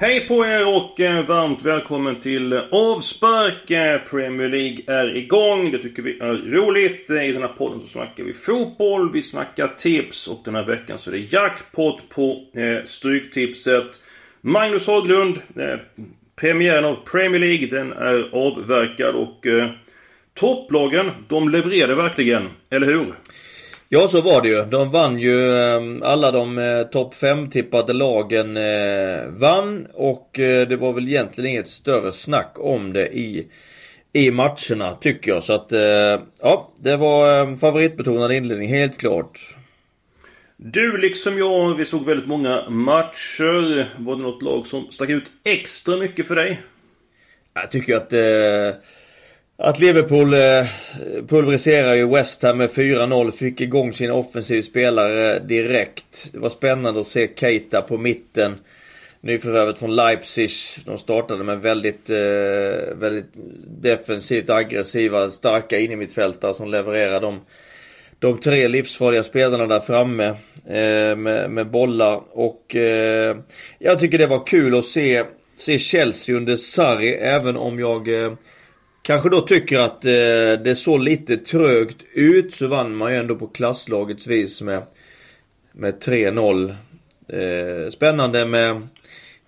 Hej på er och eh, varmt välkommen till eh, Avspark. Eh, Premier League är igång. Det tycker vi är roligt. I den här podden så snackar vi fotboll, vi snackar tips och den här veckan så är det jackpot på Stryktipset. Magnus Haglund, premiären av Premier League, den är avverkad och topplagen, de levererade verkligen, eller hur? Ja, så var det ju. De vann ju ehm, alla de eh, topp 5 tippade lagen eh, vann och eh, det var väl egentligen inget större snack om det i i matcherna tycker jag. Så att ja, det var en favoritbetonad inledning helt klart. Du liksom jag, vi såg väldigt många matcher. Var det något lag som stack ut extra mycket för dig? Jag tycker att att Liverpool eh, pulveriserar ju West Ham med 4-0. Fick igång sin offensiv spelare eh, direkt. Det var spännande att se Keita på mitten. Nyförvärvet från Leipzig. De startade med väldigt, eh, väldigt defensivt aggressiva, starka innermittfältare som levererar de, de tre livsfarliga spelarna där framme. Med, med bollar. Och jag tycker det var kul att se, se Chelsea under Sarri. Även om jag kanske då tycker att eh, det såg lite trögt ut så vann man ju ändå på klasslagets vis med, med 3-0. Eh, spännande med,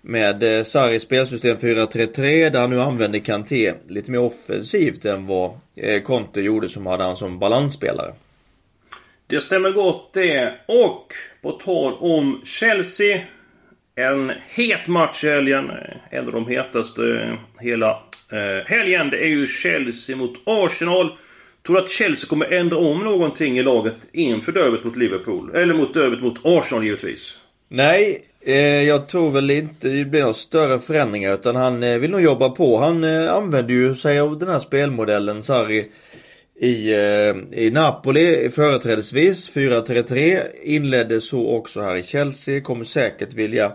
med eh, Sarris spelsystem 4-3-3 där han nu använder Kanté lite mer offensivt än vad eh, Conte gjorde som hade han som balansspelare. Det stämmer gott det. Och på tal om Chelsea. En het match i helgen. En av de hetaste eh, hela Eh, helgen, det är ju Chelsea mot Arsenal. Tror du att Chelsea kommer ändra om någonting i laget inför derbyt mot Liverpool? Eller mot derbyt mot Arsenal givetvis. Nej, eh, jag tror väl inte det blir några större förändringar utan han eh, vill nog jobba på. Han eh, använder ju sig av den här spelmodellen Sarri i, eh, i Napoli företrädesvis 4-3-3. Inledde så också här i Chelsea. Kommer säkert vilja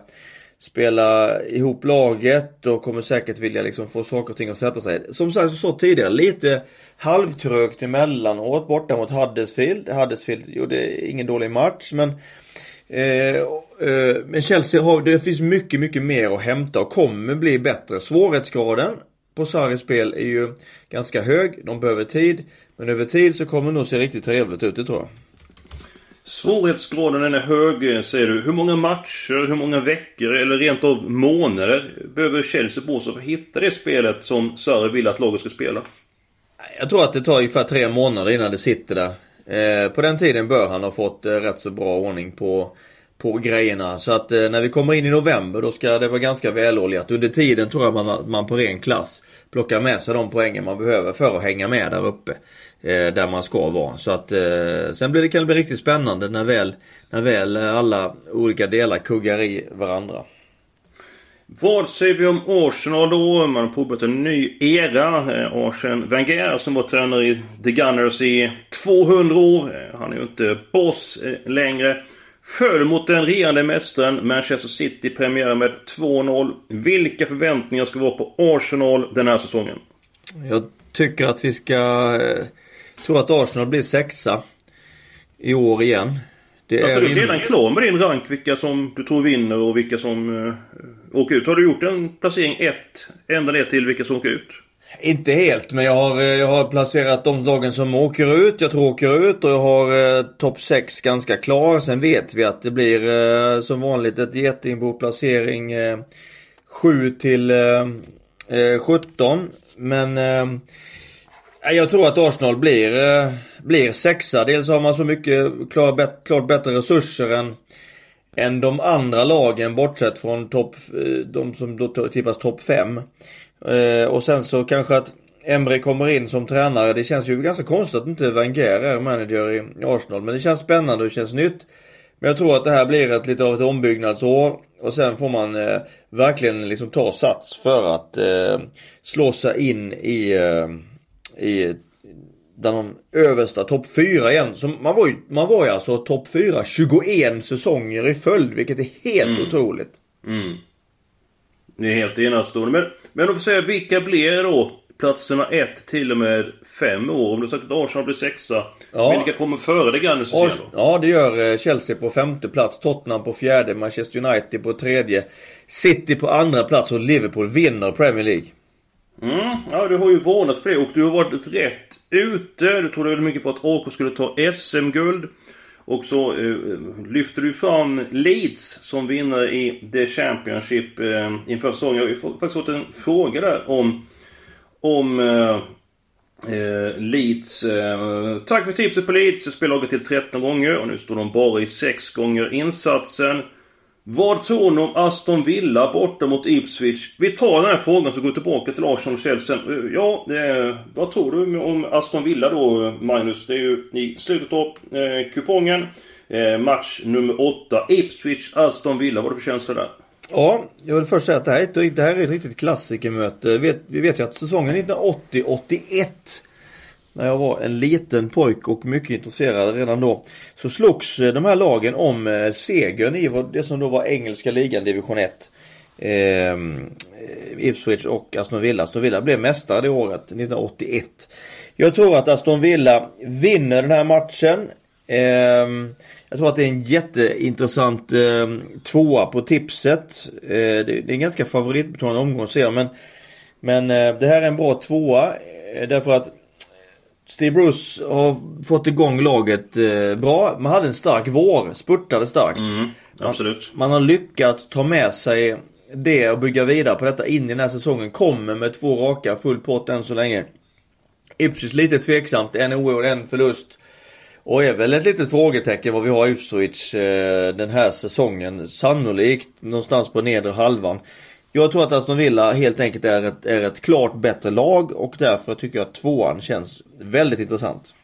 spela ihop laget och kommer säkert vilja liksom få saker och ting att sätta sig. Som sagt, så tidigare, lite halvtrögt emellanåt borta mot Huddersfield. Huddersfield gjorde ingen dålig match men eh, eh, men Chelsea har, det finns mycket, mycket mer att hämta och kommer bli bättre. Svårighetsgraden på Sarris spel är ju ganska hög. De behöver tid. Men över tid så kommer det nog se riktigt trevligt ut, det tror jag. Svårighetsgraden den är hög, säger du. Hur många matcher, hur många veckor eller rent av månader behöver Chelsea på sig för att hitta det spelet som Sörre vill att laget ska spela? Jag tror att det tar ungefär tre månader innan det sitter där. Eh, på den tiden bör han ha fått eh, rätt så bra ordning på, på grejerna. Så att eh, när vi kommer in i november då ska det vara ganska väloljat. Under tiden tror jag man, man på ren klass plockar med sig de poängen man behöver för att hänga med där uppe. Eh, där man ska vara. Så att eh, sen blir det, kan det bli riktigt spännande när väl, när väl eh, alla olika delar kuggar i varandra. Vad säger vi om Arsenal då? Man har påbörjat en ny era. Eh, Arsen Wenger som var tränare i The Gunners i 200 år. Eh, han är ju inte boss längre. Föll mot den regerande mästaren Manchester City premiär med 2-0. Vilka förväntningar ska vara på Arsenal den här säsongen? Jag tycker att vi ska tror att Arsenal blir sexa i år igen. Det alltså är du är redan klar med din rank vilka som du tror vinner och vilka som uh, åker ut. Har du gjort en placering 1 ända ner till vilka som åker ut? Inte helt men jag har, eh, jag har placerat de lagen som åker ut, jag tror åker ut och jag har eh, topp 6 ganska klar. Sen vet vi att det blir eh, som vanligt ett getingbo placering eh, 7 till eh, eh, 17. Men jag tror att Arsenal blir, eh, blir sexa. Dels har man så mycket klart, klart bättre resurser än, än de andra lagen bortsett från topp, de som då tippas topp 5. Eh, och sen så kanske att Emre kommer in som tränare. Det känns ju ganska konstigt att inte Wenger är manager i Arsenal. Men det känns spännande och det känns nytt. Men jag tror att det här blir ett lite av ett ombyggnadsår. Och sen får man eh, verkligen liksom ta sats för att eh, slå sig in i eh, i bland de översta topp 4 igen. Så man var ju, man var ju alltså topp 4 21 säsonger i följd, vilket är helt mm. otroligt. Mm. Det är helt enastående. Men, men om vi säger vilka blir då platserna 1 till och med 5 år? Om du sagt att Arsenal blir sexa. Ja. Vilka kommer före det Grandes Ars- Ja, det gör eh, Chelsea på femte plats, Tottenham på fjärde, Manchester United på tredje, City på andra plats och Liverpool vinner Premier League. Mm, ja du har ju varnat för det och du har varit rätt ute. Du trodde väldigt mycket på att AK skulle ta SM-guld. Och så eh, lyfter du fram Leeds som vinnare i The Championship eh, inför säsongen. Jag har ju faktiskt fått en fråga där om... Om... Eh, eh, Leeds. Eh, tack för tipset på Leeds. Jag spelade laget till 13 gånger och nu står de bara i 6 gånger insatsen. Vad tror ni om Aston Villa borta mot Ipswich? Vi tar den här frågan så går tillbaka till Arsenal och Chelsea. Eh, ja, det, vad tror du om Aston Villa då, Magnus? Det är ju i slutet av eh, kupongen. Eh, match nummer 8. Ipswich, Aston Villa. Vad är det för känsla där? Ja, jag vill först säga att det här är ett, det här är ett riktigt klassikermöte. Vi vet, vi vet ju att säsongen 1980-81 när jag var en liten pojk och mycket intresserad redan då. Så slogs eh, de här lagen om eh, segern i det som då var engelska ligan division 1. Ehm, eh, Ipswich och Aston Villa. Aston Villa blev mästare det året, 1981. Jag tror att Aston Villa vinner den här matchen. Eh, jag tror att det är en jätteintressant eh, tvåa på tipset. Eh, det, det, är en ganska favoritbetonad omgång ser jag men Men eh, det här är en bra tvåa. Eh, därför att Steve Bruce har fått igång laget eh, bra. Man hade en stark vår, spurtade starkt. Mm, absolut. Man, man, har lyckats ta med sig det och bygga vidare på detta in i den här säsongen. Kommer med två raka, full pott än så länge. Ipswich lite tveksamt, en oerhörd, en förlust. Och är väl ett litet frågetecken vad vi har i Ipswich eh, den här säsongen. Sannolikt någonstans på nedre halvan. Jag tror att Aston Villa helt enkelt är ett, är ett klart bättre lag och därför tycker jag att tvåan känns väldigt intressant.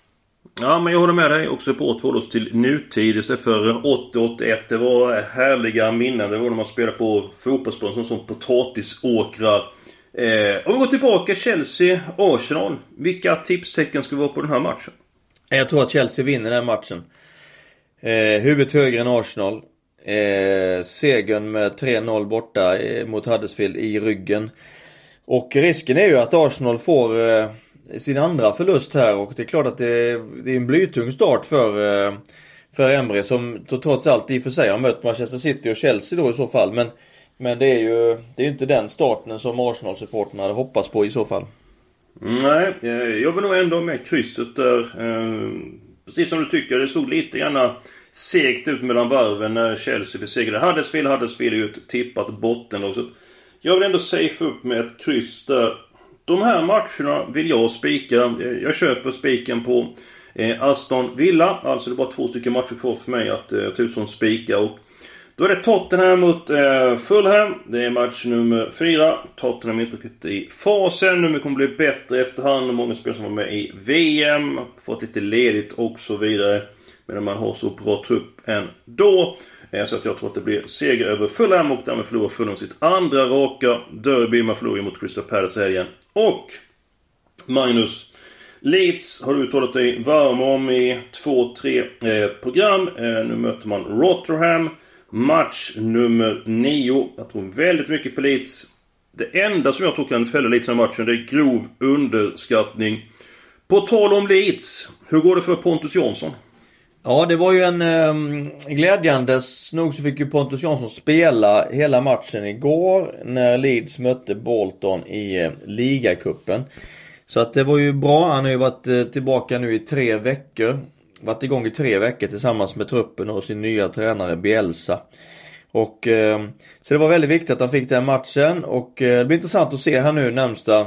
Ja, men jag håller med dig. Också på återfår oss till nutid istället för 80-81. Det var härliga minnen. Det var när man spelade på fotbollsplan som potatisåkrar. Eh, om vi går tillbaka Chelsea-Arsenal. Vilka tipstecken ska vi ha på den här matchen? Jag tror att Chelsea vinner den här matchen. Eh, huvudet högre än Arsenal. Eh, segern med 3-0 borta eh, mot Huddersfield i ryggen. Och risken är ju att Arsenal får eh, sin andra förlust här och det är klart att det är, det är en blytung start för eh, för Emre som trots allt i och för sig har mött Manchester City och Chelsea då i så fall. Men, men det är ju det är inte den starten som Arsenal-supporterna hade hoppats på i så fall. Nej, eh, jag vill nog ändå med krysset där. Eh, precis som du tycker, det såg lite grann segt ut mellan varven när Chelsea besegrade Huddersfield. Huddersfield är ju ett tippat bottenlag. Så jag vill ändå safe upp med ett kryss där. De här matcherna vill jag spika. Eh, jag köper spiken på eh, Aston Villa. Alltså det är bara två stycken matcher kvar för mig att eh, ta ut som spika. Och då är det Tottenham mot eh, Fulham. Det är match nummer fyra. Tottenham är inte riktigt i fasen. Nu kommer bli bättre efterhand. Många spelare som var med i VM. Fått lite ledigt och så vidare. Medan man har så bra trupp ändå. Eh, så att jag tror att det blir seger över Fulham och därmed förlorar Fulham sitt andra raka derby. Man förlorar mot Crystal Palace helgen. Och Magnus Leeds har du uttalat dig varm om i två, tre eh, program. Eh, nu möter man Rotherham. Match nummer 9. Jag tror väldigt mycket på Leeds. Det enda som jag tror kan fälla Leeds den matchen, det är grov underskattning. På tal om Leeds. Hur går det för Pontus Jansson? Ja, det var ju en eh, glädjande nog så fick ju Pontus Jansson spela hela matchen igår när Leeds mötte Bolton i eh, ligacupen. Så att det var ju bra. Han har ju varit eh, tillbaka nu i tre veckor. Varit igång i tre veckor tillsammans med truppen och sin nya tränare Bielsa. Och eh, Så det var väldigt viktigt att han fick den matchen och eh, det blir intressant att se här nu närmsta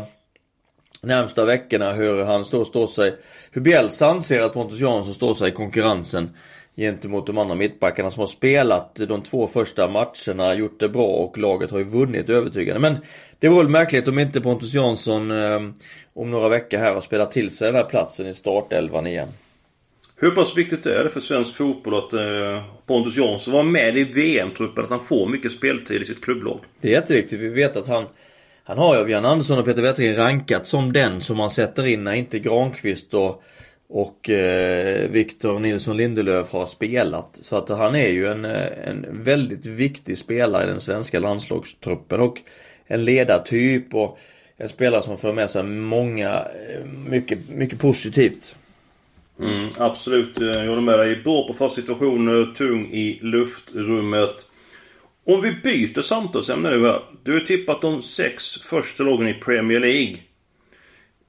närmsta veckorna hur han står, står sig. Hur Bielsa anser att Pontus Jansson står sig i konkurrensen gentemot de andra mittbackarna som har spelat de två första matcherna, gjort det bra och laget har ju vunnit övertygande. Men det vore väl märkligt om inte Pontus Jansson eh, om några veckor här har spelat till sig den här platsen i startelvan igen. Hur pass viktigt är det för svensk fotboll att eh, Pontus Jansson var med i VM-truppen? Att han får mycket speltid i sitt klubblag? Det är jätteviktigt. Vi vet att han han har ju av Jan Andersson och Peter Wettergren rankat som den som man sätter in när inte Granqvist och, och eh, Victor Nilsson Lindelöf har spelat. Så att han är ju en, eh, en väldigt viktig spelare i den svenska landslagstruppen och en ledartyp och en spelare som för med sig många, eh, mycket, mycket positivt. Mm, absolut, jag håller med dig. Bra på fast situationer, tung i luftrummet. Om vi byter samtalsämne nu här. Du har tippat de sex första lagen i Premier League.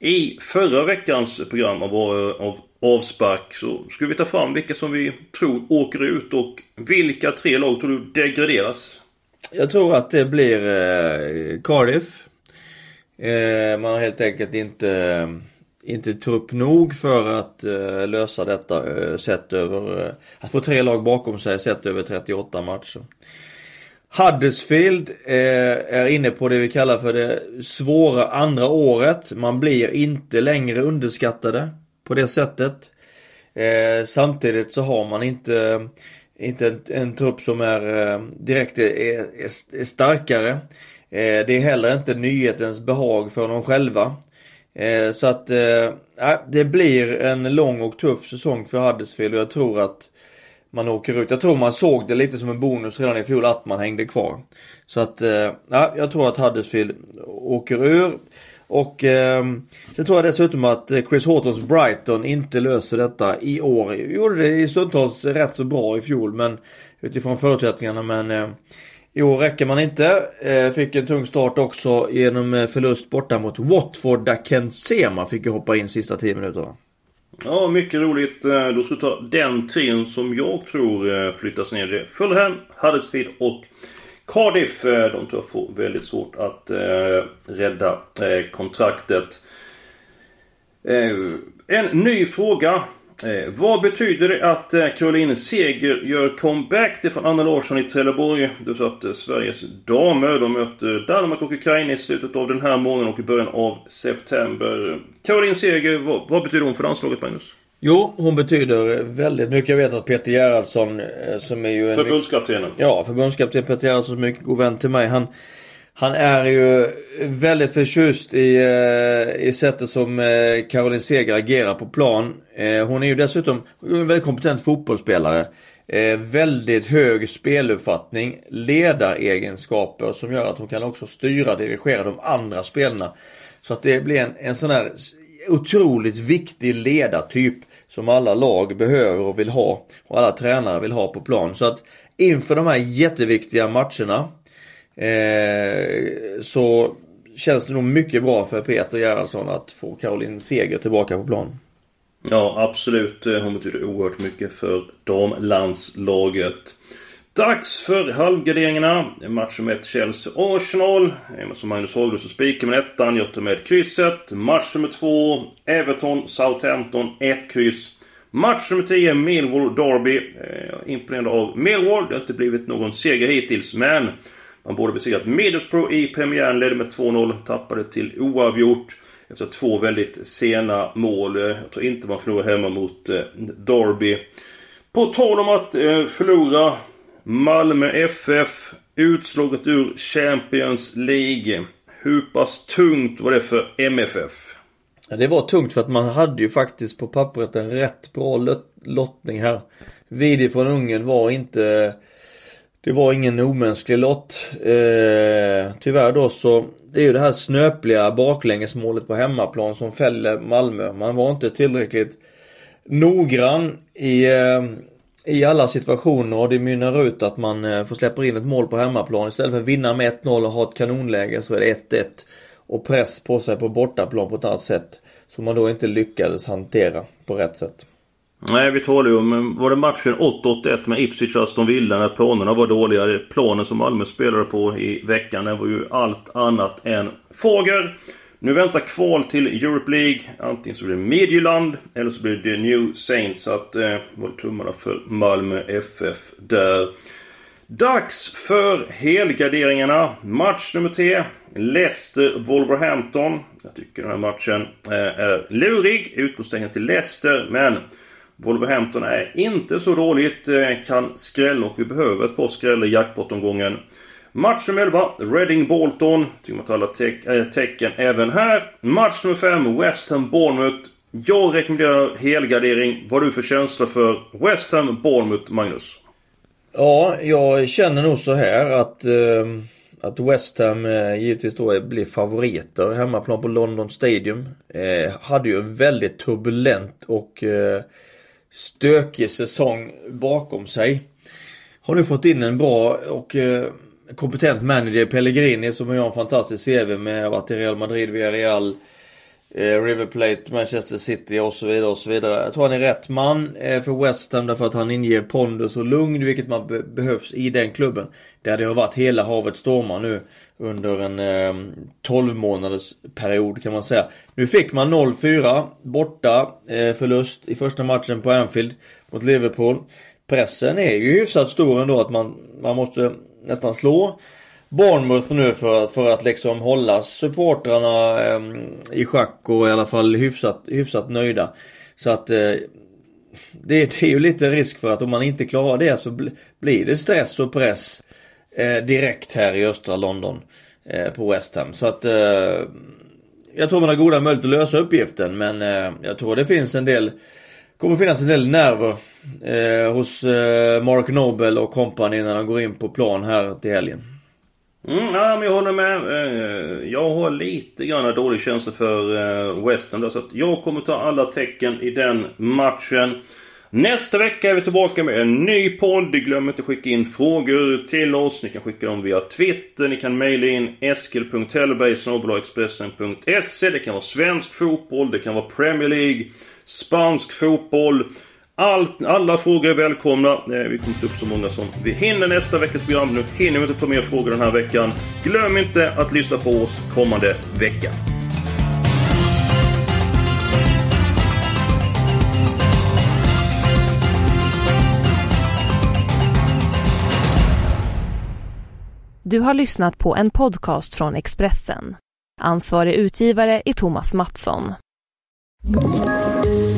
I förra veckans program av, av avspark så skulle vi ta fram vilka som vi tror åker ut och vilka tre lag tror du degraderas? Jag tror att det blir eh, Cardiff. Eh, man har helt enkelt inte eh, inte trupp nog för att eh, lösa detta eh, sett över, eh, att få tre lag bakom sig sett över 38 matcher. Huddersfield eh, är inne på det vi kallar för det svåra andra året. Man blir inte längre underskattade på det sättet. Eh, samtidigt så har man inte, inte en, en trupp som är eh, direkt är, är, är starkare. Det är heller inte nyhetens behag för dem själva. Så att det blir en lång och tuff säsong för Huddersfield och jag tror att man åker ut. Jag tror man såg det lite som en bonus redan i fjol att man hängde kvar. Så att, eh, ja, jag tror att Huddersfield åker ur. Och eh, sen tror jag dessutom att Chris Hortons Brighton inte löser detta i år. Gjorde det i stundtals rätt så bra i fjol men utifrån förutsättningarna men eh, i år räcker man inte. Eh, fick en tung start också genom eh, förlust borta mot Watford där Ken Sema fick hoppa in sista 10 minuterna. Ja, mycket roligt. Eh, då ska vi ta den trion som jag tror eh, flyttas ner. Det Fulham, Huddersfield och Cardiff. Eh, de tror jag får väldigt svårt att rädda kontraktet. En ny fråga Eh, vad betyder det att eh, Caroline Seger gör comeback? Det är från Anna Larsson i Trelleborg. Du sa att eh, Sveriges damer de möter Danmark och Ukraina i slutet av den här månaden och i början av september. Caroline Seger, vad, vad betyder hon för landslaget Magnus? Jo, hon betyder väldigt mycket. Jag vet att Peter Gerhardsson eh, som är ju... Förbundskaptenen? Ja, förbundskapten Peter Gerhardsson som är mycket god vän till mig. Han, han är ju väldigt förtjust i, eh, i sättet som eh, Caroline Seger agerar på plan. Eh, hon är ju dessutom en väldigt kompetent fotbollsspelare. Väldigt hög speluppfattning, ledaregenskaper som gör att hon kan också styra och dirigera de andra spelarna. Så att det blir en, en sån här otroligt viktig ledartyp som alla lag behöver och vill ha. Och alla tränare vill ha på plan. Så att inför de här jätteviktiga matcherna Eh, så känns det nog mycket bra för Peter Gerhardsson att få Caroline Seger tillbaka på plan. Ja, absolut. Eh, hon betyder oerhört mycket för damlandslaget. Dags för halvgarderingarna. Match nummer 1 Chelsea-Arsenal. Som Magnus Haglund så spikar med ettan. Jag tar med krysset. Match nummer 2 Everton-Southampton 1 kryss. Match nummer 10 Millwall-Derby. Eh, imponerad av Millwall. Det har inte blivit någon seger hittills men man borde besegrat Middlesbrough i premiären, ledde med 2-0, tappade till oavgjort. Efter två väldigt sena mål. Jag tror inte man förlorar hemma mot eh, Derby. På tal om att eh, förlora. Malmö FF utslaget ur Champions League. Hur pass tungt var det för MFF? Ja, det var tungt för att man hade ju faktiskt på pappret en rätt bra lottning här. Vidi från Ungern var inte det var ingen omänsklig lott. Eh, tyvärr då så, det är ju det här snöpliga baklängesmålet på hemmaplan som fäller Malmö. Man var inte tillräckligt noggrann i, eh, i alla situationer och det mynnar ut att man eh, får släppa in ett mål på hemmaplan. Istället för att vinna med 1-0 och ha ett kanonläge så är det 1-1. Och press på sig på bortaplan på ett annat sätt. Som man då inte lyckades hantera på rätt sätt. Nej, vi talar ju om, var det matchen 8-81 med Ipswich Aston Villa när planerna var dåliga. Planen som Malmö spelade på i veckan, den var ju allt annat än fager. Nu väntar kval till Europe League. Antingen så blir det Midtjylland eller så blir det New Saints. Så att, eh, var tummarna för Malmö FF där. Dags för helgarderingarna. Match nummer 3. Leicester-Wolverhampton. Jag tycker den här matchen eh, är lurig. Utgångstecken till Leicester, men Wolverhampton är inte så dåligt. Eh, kan skrälla och vi behöver ett par skrällar i jackpot-omgången. Match nummer 11, Reading-Bolton. Tycker man tar alla te äh, eh, tecken även här. Match nummer 5, West Ham-Bournemouth. Jag rekommenderar helgardering. Vad har du för känsla för West Ham-Bournemouth, Magnus? Ja, jag känner nog så här att, eh, att West Ham eh, givetvis då blir favoriter hemmaplan på London Stadium. Eh, hade ju en väldigt turbulent och eh, stökig säsong bakom sig. Har nu fått in en bra och eh, kompetent manager Pellegrini som har en fantastisk CV med varit i Real Madrid, Villarreal, Real Eh, River Plate, Manchester City och så vidare och så vidare. Jag tror han är rätt man eh, för West Ham därför att han inger pondus och lugn vilket man be behövs i den klubben. Där det har varit hela havet stormar nu under en eh, 12 månaders period kan man säga. Nu fick man 0-4 borta eh, förlust i första matchen på Anfield mot Liverpool. Pressen är ju hyfsat stor ändå att man, man måste nästan slå Bournemouth nu för, för att liksom hålla supportrarna eh, i schack och i alla fall hyfsat, hyfsat nöjda. Så att eh, det, det, är ju lite risk för att om man inte klarar det så bl blir det stress och press eh, direkt här i östra London eh, på West Ham. Så att eh, jag tror man har goda möjligheter att lösa uppgiften men eh, jag tror det finns en del kommer finnas en del nerver eh, hos eh, Mark Nobel och kompani när de går in på plan här till helgen. Mm, ja, men jag håller med. Eh, jag har lite grann dålig känsla för eh, West Ham. Så att jag kommer ta alla tecken i den matchen. Nästa vecka är vi tillbaka med en ny podd. Glöm inte att skicka in frågor till oss. Ni kan skicka dem via Twitter. Ni kan mejla in eskil.hellberg.expressen.se Det kan vara svensk fotboll. Det kan vara Premier League. Spansk fotboll. Allt, alla frågor är välkomna. Eh, vi kommer ta upp så många som vi hinner nästa veckas program. Nu hinner vi inte ta mer frågor den här veckan. Glöm inte att lyssna på oss kommande vecka. Du har lyssnat på en podcast från Expressen. Ansvarig utgivare är Thomas Mattsson.